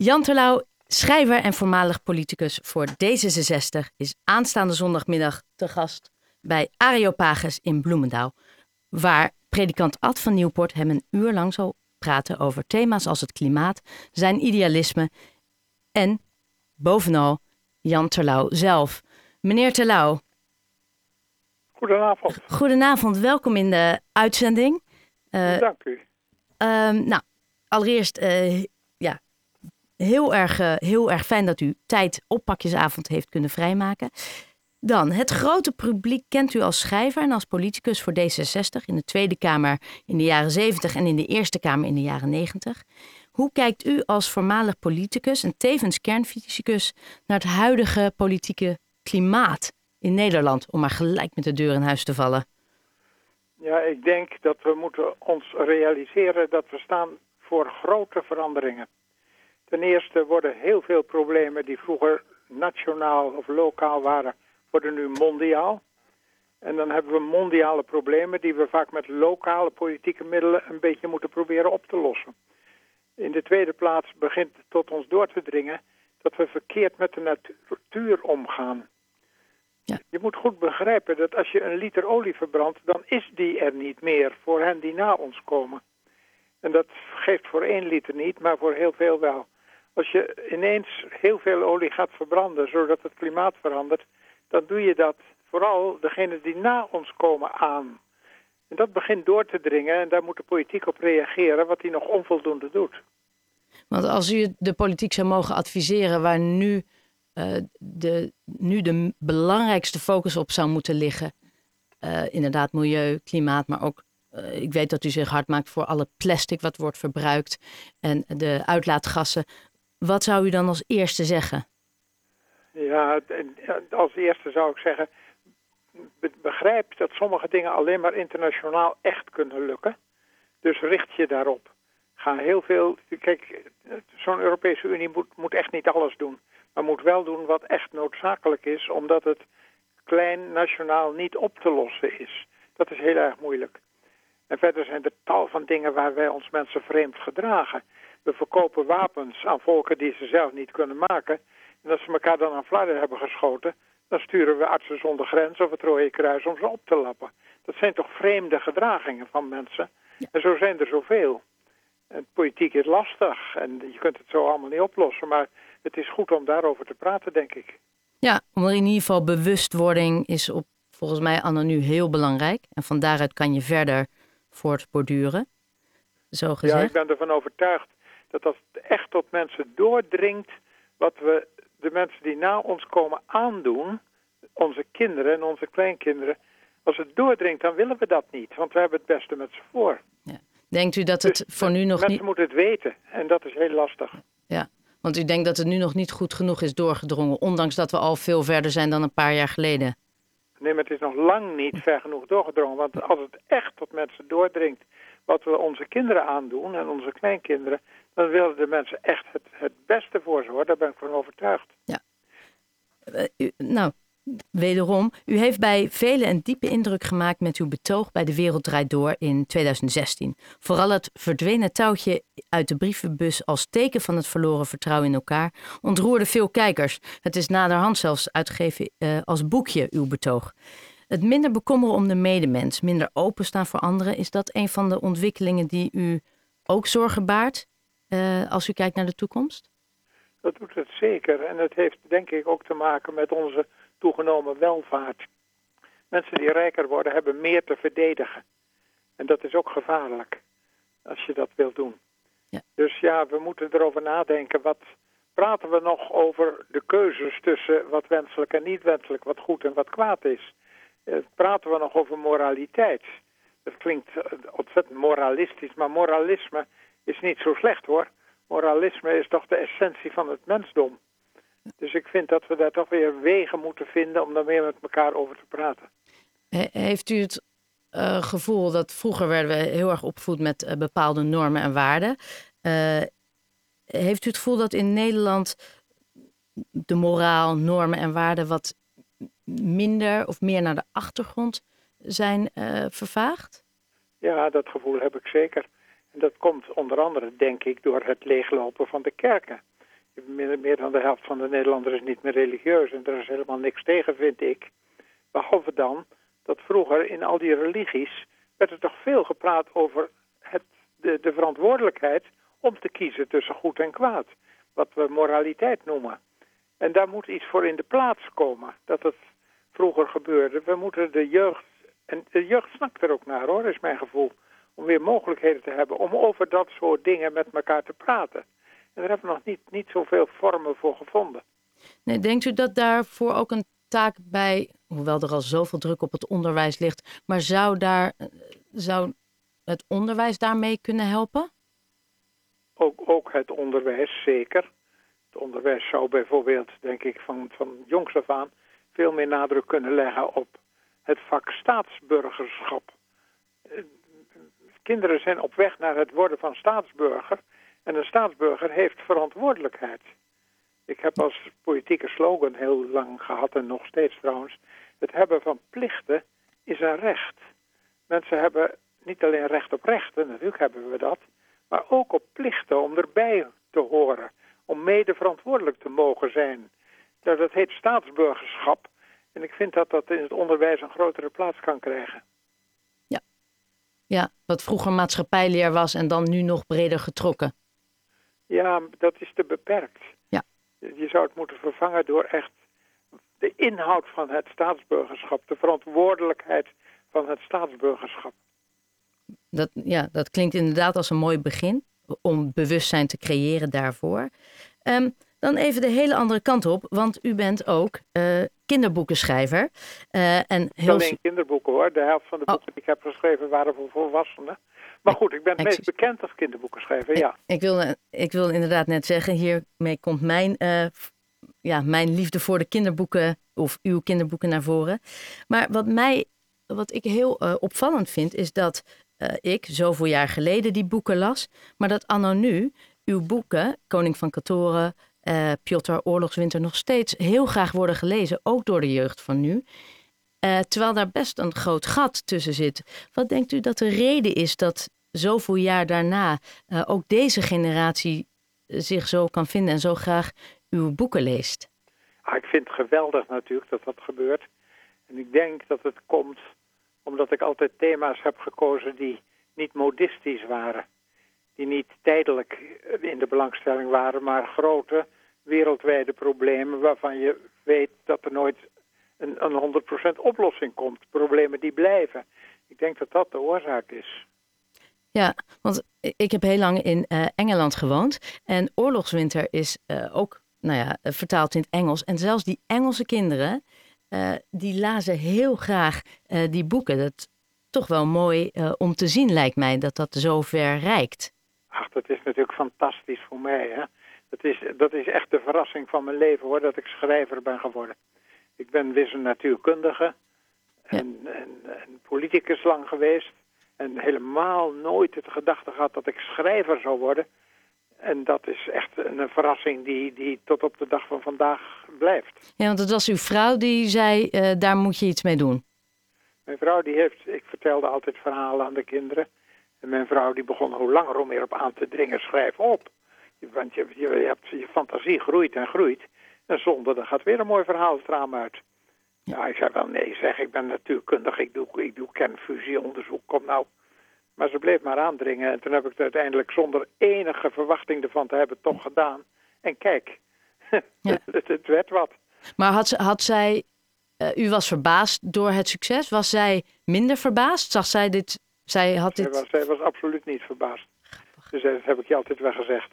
Jan Terlouw, schrijver en voormalig politicus voor D66, is aanstaande zondagmiddag te gast bij Areopagus in Bloemendaal, waar predikant Ad van Nieuwpoort hem een uur lang zal praten over thema's als het klimaat, zijn idealisme en bovenal Jan Terlouw zelf. Meneer Terlouw. Goedenavond. Goedenavond, welkom in de uitzending. Uh, Dank u. Uh, nou, allereerst uh, ja, heel, erg, uh, heel erg fijn dat u tijd op pakjesavond heeft kunnen vrijmaken. Dan, het grote publiek kent u als schrijver en als politicus voor D66 in de Tweede Kamer in de jaren 70 en in de Eerste Kamer in de jaren 90. Hoe kijkt u als voormalig politicus en tevens kernfysicus naar het huidige politieke klimaat in Nederland, om maar gelijk met de deur in huis te vallen? Ja, ik denk dat we moeten ons realiseren dat we staan voor grote veranderingen. Ten eerste worden heel veel problemen die vroeger nationaal of lokaal waren, worden nu mondiaal. En dan hebben we mondiale problemen die we vaak met lokale politieke middelen een beetje moeten proberen op te lossen. In de tweede plaats begint tot ons door te dringen dat we verkeerd met de natuur omgaan. Ja. Je moet goed begrijpen dat als je een liter olie verbrandt, dan is die er niet meer voor hen die na ons komen. En dat geeft voor één liter niet, maar voor heel veel wel. Als je ineens heel veel olie gaat verbranden, zodat het klimaat verandert, dan doe je dat vooral degenen die na ons komen aan. En dat begint door te dringen en daar moet de politiek op reageren, wat hij nog onvoldoende doet. Want als u de politiek zou mogen adviseren waar nu, uh, de, nu de belangrijkste focus op zou moeten liggen, uh, inderdaad milieu, klimaat, maar ook uh, ik weet dat u zich hard maakt voor alle plastic wat wordt verbruikt en de uitlaatgassen. Wat zou u dan als eerste zeggen? Ja, als eerste zou ik zeggen, begrijp dat sommige dingen alleen maar internationaal echt kunnen lukken. Dus richt je daarop. Ga heel veel. Kijk, zo'n Europese Unie moet, moet echt niet alles doen. Maar moet wel doen wat echt noodzakelijk is, omdat het klein nationaal niet op te lossen is. Dat is heel erg moeilijk. En verder zijn er tal van dingen waar wij ons mensen vreemd gedragen. We verkopen wapens aan volken die ze zelf niet kunnen maken. En als ze elkaar dan aan flarden hebben geschoten, dan sturen we artsen zonder grens of het Rode Kruis om ze op te lappen. Dat zijn toch vreemde gedragingen van mensen. En zo zijn er zoveel. En politiek is lastig en je kunt het zo allemaal niet oplossen, maar het is goed om daarover te praten, denk ik. Ja, omdat in ieder geval bewustwording is op, volgens mij anno nu heel belangrijk. En van daaruit kan je verder voortborduren, zo gezegd. Ja, ik ben ervan overtuigd dat als het echt tot mensen doordringt wat we de mensen die na ons komen aandoen, onze kinderen en onze kleinkinderen, als het doordringt, dan willen we dat niet, want we hebben het beste met ze voor. Ja. Denkt u dat het dus voor nu nog mensen niet... Mensen moeten het weten en dat is heel lastig. Ja, want u denkt dat het nu nog niet goed genoeg is doorgedrongen, ondanks dat we al veel verder zijn dan een paar jaar geleden. Nee, maar het is nog lang niet ver genoeg doorgedrongen. Want als het echt tot mensen doordringt wat we onze kinderen aandoen en onze kleinkinderen, dan willen de mensen echt het, het beste voor ze hoor. Daar ben ik van overtuigd. Ja. Uh, nou, wederom, u heeft bij velen een diepe indruk gemaakt met uw betoog bij De Wereld Draait Door in 2016. Vooral het verdwenen touwtje uit de brievenbus als teken van het verloren vertrouwen in elkaar ontroerde veel kijkers. Het is naderhand zelfs uitgegeven uh, als boekje, uw betoog. Het minder bekommeren om de medemens, minder openstaan voor anderen, is dat een van de ontwikkelingen die u ook zorgen baart uh, als u kijkt naar de toekomst? Dat doet het zeker. En het heeft denk ik ook te maken met onze toegenomen welvaart. Mensen die rijker worden hebben meer te verdedigen. En dat is ook gevaarlijk als je dat wilt doen. Ja. Dus ja, we moeten erover nadenken. Wat praten we nog over de keuzes tussen wat wenselijk en niet wenselijk, wat goed en wat kwaad is? Eh, praten we nog over moraliteit? Dat klinkt eh, ontzettend moralistisch, maar moralisme is niet zo slecht hoor. Moralisme is toch de essentie van het mensdom. Dus ik vind dat we daar toch weer wegen moeten vinden om daar meer met elkaar over te praten. Heeft u het uh, gevoel dat vroeger werden we heel erg opgevoed met bepaalde normen en waarden. Heeft u het gevoel dat in Nederland de moraal, normen en waarden wat minder of meer naar de achtergrond zijn vervaagd? Ja, dat gevoel heb ik zeker. En dat komt onder andere, denk ik, door het leeglopen van de kerken. Meer, dan de helft van de Nederlanders is niet meer religieus en er is helemaal niks tegen, vind ik. Behalve dan dat vroeger in al die religies werd er toch veel gepraat over het, de, de verantwoordelijkheid om te kiezen tussen goed en kwaad. Wat we moraliteit noemen. En daar moet iets voor in de plaats komen. Dat het vroeger gebeurde. We moeten de jeugd, en de jeugd snakt er ook naar hoor, is mijn gevoel. Om weer mogelijkheden te hebben om over dat soort dingen met elkaar te praten. En daar hebben we nog niet, niet zoveel vormen voor gevonden. Nee, denkt u dat daarvoor ook een taak bij, hoewel er al zoveel druk op het onderwijs ligt, maar zou, daar, zou het onderwijs daarmee kunnen helpen? Ook, ook het onderwijs, zeker. Het onderwijs zou bijvoorbeeld, denk ik, van, van jongs af aan veel meer nadruk kunnen leggen op het vak staatsburgerschap. Eh, kinderen zijn op weg naar het worden van staatsburger en een staatsburger heeft verantwoordelijkheid. Ik heb als politieke slogan heel lang gehad en nog steeds trouwens, het hebben van plichten is een recht. Mensen hebben niet alleen recht op rechten, natuurlijk hebben we dat, maar ook op plichten om erbij te horen, om mede verantwoordelijk te mogen zijn. Nou, dat heet staatsburgerschap en ik vind dat dat in het onderwijs een grotere plaats kan krijgen. Ja, ja wat vroeger maatschappijleer was en dan nu nog breder getrokken. Ja, dat is te beperkt. Ja. Je zou het moeten vervangen door echt de inhoud van het staatsburgerschap, de verantwoordelijkheid van het staatsburgerschap. Dat, ja, dat klinkt inderdaad als een mooi begin om bewustzijn te creëren daarvoor. Um, dan even de hele andere kant op, want u bent ook uh, kinderboekenschrijver. Uh, en heel... Alleen kinderboeken hoor. De helft van de oh. boeken die ik heb geschreven waren voor volwassenen. Maar goed, ik ben het meest bekend als kinderboekenschrijver, ja. Ik, wil, ik wil inderdaad net zeggen, hiermee komt mijn, uh, ja, mijn liefde voor de kinderboeken of uw kinderboeken naar voren. Maar wat, mij, wat ik heel opvallend vind, is dat ik zoveel jaar geleden die boeken las, maar dat anno nu uw boeken, Koning van Katoren, uh, Piotr Oorlogswinter nog steeds heel graag worden gelezen, ook door de jeugd van nu. Uh, terwijl daar best een groot gat tussen zit. Wat denkt u dat de reden is dat zoveel jaar daarna uh, ook deze generatie zich zo kan vinden en zo graag uw boeken leest? Ah, ik vind het geweldig natuurlijk dat dat gebeurt. En ik denk dat het komt omdat ik altijd thema's heb gekozen die niet modistisch waren. Die niet tijdelijk in de belangstelling waren, maar grote, wereldwijde problemen waarvan je weet dat er nooit een, een 100% oplossing komt. Problemen die blijven. Ik denk dat dat de oorzaak is. Ja, want ik heb heel lang in uh, Engeland gewoond. En Oorlogswinter is uh, ook nou ja, vertaald in het Engels. En zelfs die Engelse kinderen, uh, die lazen heel graag die boeken. Dat toch wel mooi om te zien, lijkt mij, dat dat zo ver reikt. Ach, dat is natuurlijk fantastisch voor mij. Hè? Dat is, dat is echt de verrassing van mijn leven hoor, dat ik schrijver ben geworden. Ik ben wiskundige natuurkundige en, en, en, politicus lang geweest. En helemaal nooit het gedachte gehad dat ik schrijver zou worden. En dat is echt een verrassing die, die tot op de dag van vandaag blijft. Ja, want het was uw vrouw die zei, uh, daar moet je iets mee doen. Mijn vrouw die heeft, ik vertelde altijd verhalen aan de kinderen. En mijn vrouw die begon hoe langer hoe meer op aan te dringen, schrijf op. Want je, je, hebt, je fantasie groeit en groeit. En zonder, er gaat weer een mooi verhaal het raam uit. Ja, ik zei wel nee zeg, ik ben natuurkundig, ik doe, ik doe kernfusieonderzoek, kom nou. Maar ze bleef maar aandringen en toen heb ik het uiteindelijk zonder enige verwachting ervan te hebben toch gedaan. En kijk, ja. het, het, werd wat. Maar had, had zij, uh, u was verbaasd door het succes, was zij minder verbaasd? Zag zij dit, zij had zij dit... Was, zij was absoluut niet verbaasd. Dus dat heb ik je altijd wel gezegd.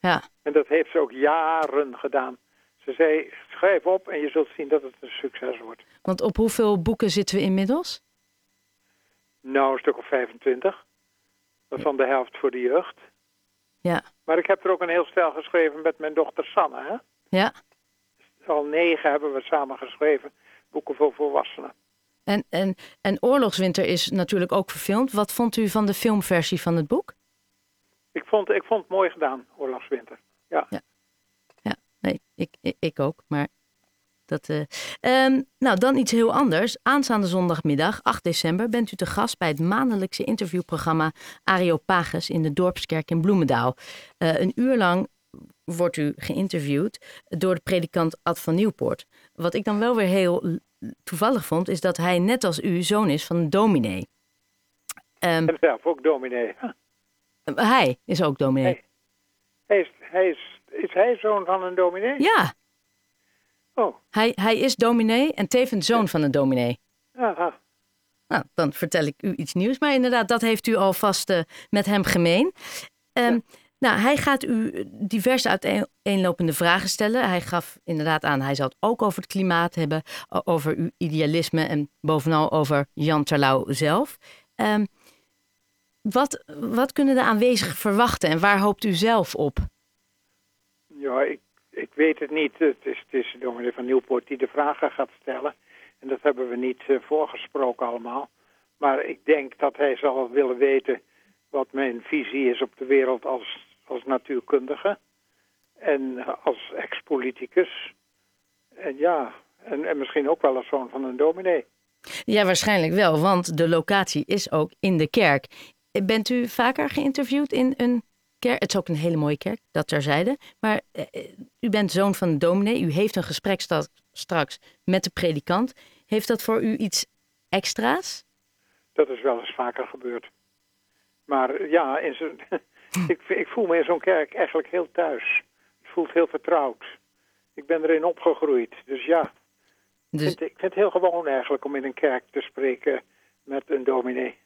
Ja. En dat heeft ze ook jaren gedaan. Ze zei, schrijf op en je zult zien dat het een succes wordt. Want op hoeveel boeken zitten we inmiddels? Nou, een stuk of 25. Van de helft voor de jeugd. Ja. Maar ik heb er ook een heel stel geschreven met mijn dochter Sanne. Hè? Ja. Al negen hebben we samen geschreven. Boeken voor volwassenen. En, en, en Oorlogswinter is natuurlijk ook verfilmd. Wat vond u van de filmversie van het boek? Ik vond, ik vond het mooi gedaan, Oorlogswinter. Ja. ja. Ja, nee, ik, ik, ik ook. Maar dat, uh... um, nou, dan iets heel anders. Aanstaande zondagmiddag, 8 december, bent u te gast bij het maandelijkse interviewprogramma Areopagus in de Dorpskerk in Bloemendaal. Uh, een uur lang wordt u geïnterviewd door de predikant Ad van Nieuwpoort. Wat ik dan wel weer heel toevallig vond, is dat hij net als u zoon is van een dominee. Um, en zelf ook dominee. Hij is ook dominee. Hij, is, hij is, is hij zoon van een dominee? Ja. Oh. Hij, hij is dominee en tevens zoon van een dominee. Aha. Nou, dan vertel ik u iets nieuws. Maar inderdaad, dat heeft u alvast uh, met hem gemeen. Um, Nou, hij gaat u diverse uiteenlopende vragen stellen. Hij gaf inderdaad aan, hij zal het ook over het klimaat hebben, over uw idealisme en bovenal over Jan Terlouw zelf. Um, wat, wat kunnen de aanwezigen verwachten en waar hoopt u zelf op? Ja, ik, ik weet het niet. Het is, het is dominee van Nieuwpoort die de vragen gaat stellen. En dat hebben we niet uh, voorgesproken allemaal. Maar ik denk dat hij zal willen weten wat mijn visie is op de wereld als als natuurkundige en als ex-politicus. En ja, en, en misschien ook wel als zoon van een dominee. Ja, waarschijnlijk wel, want de locatie is ook in de kerk. Bent u vaker geïnterviewd in een kerk? Het is ook een hele mooie kerk, dat terzijde. Maar eh, u bent zoon van een dominee. U heeft een gesprek straks met de predikant. Heeft dat voor u iets extra's? Dat is wel eens vaker gebeurd. Maar ja, in ik, ik voel me in zo'n kerk eigenlijk heel thuis. Het voelt heel vertrouwd. Ik ben erin opgegroeid, dus ja. Dus... Ik, vind, ik vind het heel gewoon eigenlijk om in een kerk te spreken met een dominee.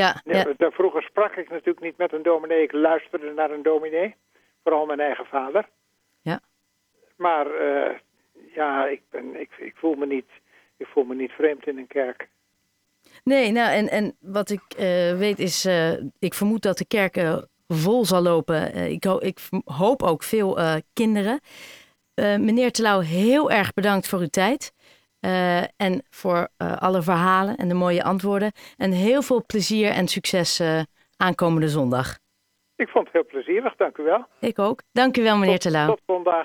Ja, ja. Vroeger sprak ik natuurlijk niet met een dominee. Ik luisterde naar een dominee. Vooral mijn eigen vader. Ja. Maar uh, ja, ik, ben, ik, ik, voel me niet, ik voel me niet vreemd in een kerk. Nee, nou en, en wat ik uh, weet is, uh, ik vermoed dat de kerken vol zal lopen. Ik, ho ik, hoop ook veel kinderen. Meneer Telau, heel erg bedankt voor uw tijd. En voor alle verhalen en de mooie antwoorden. En heel veel plezier en succes aankomende zondag. Ik vond het heel plezierig, dank u wel. Ik ook. Dank u wel, meneer Telau. Tot zondag.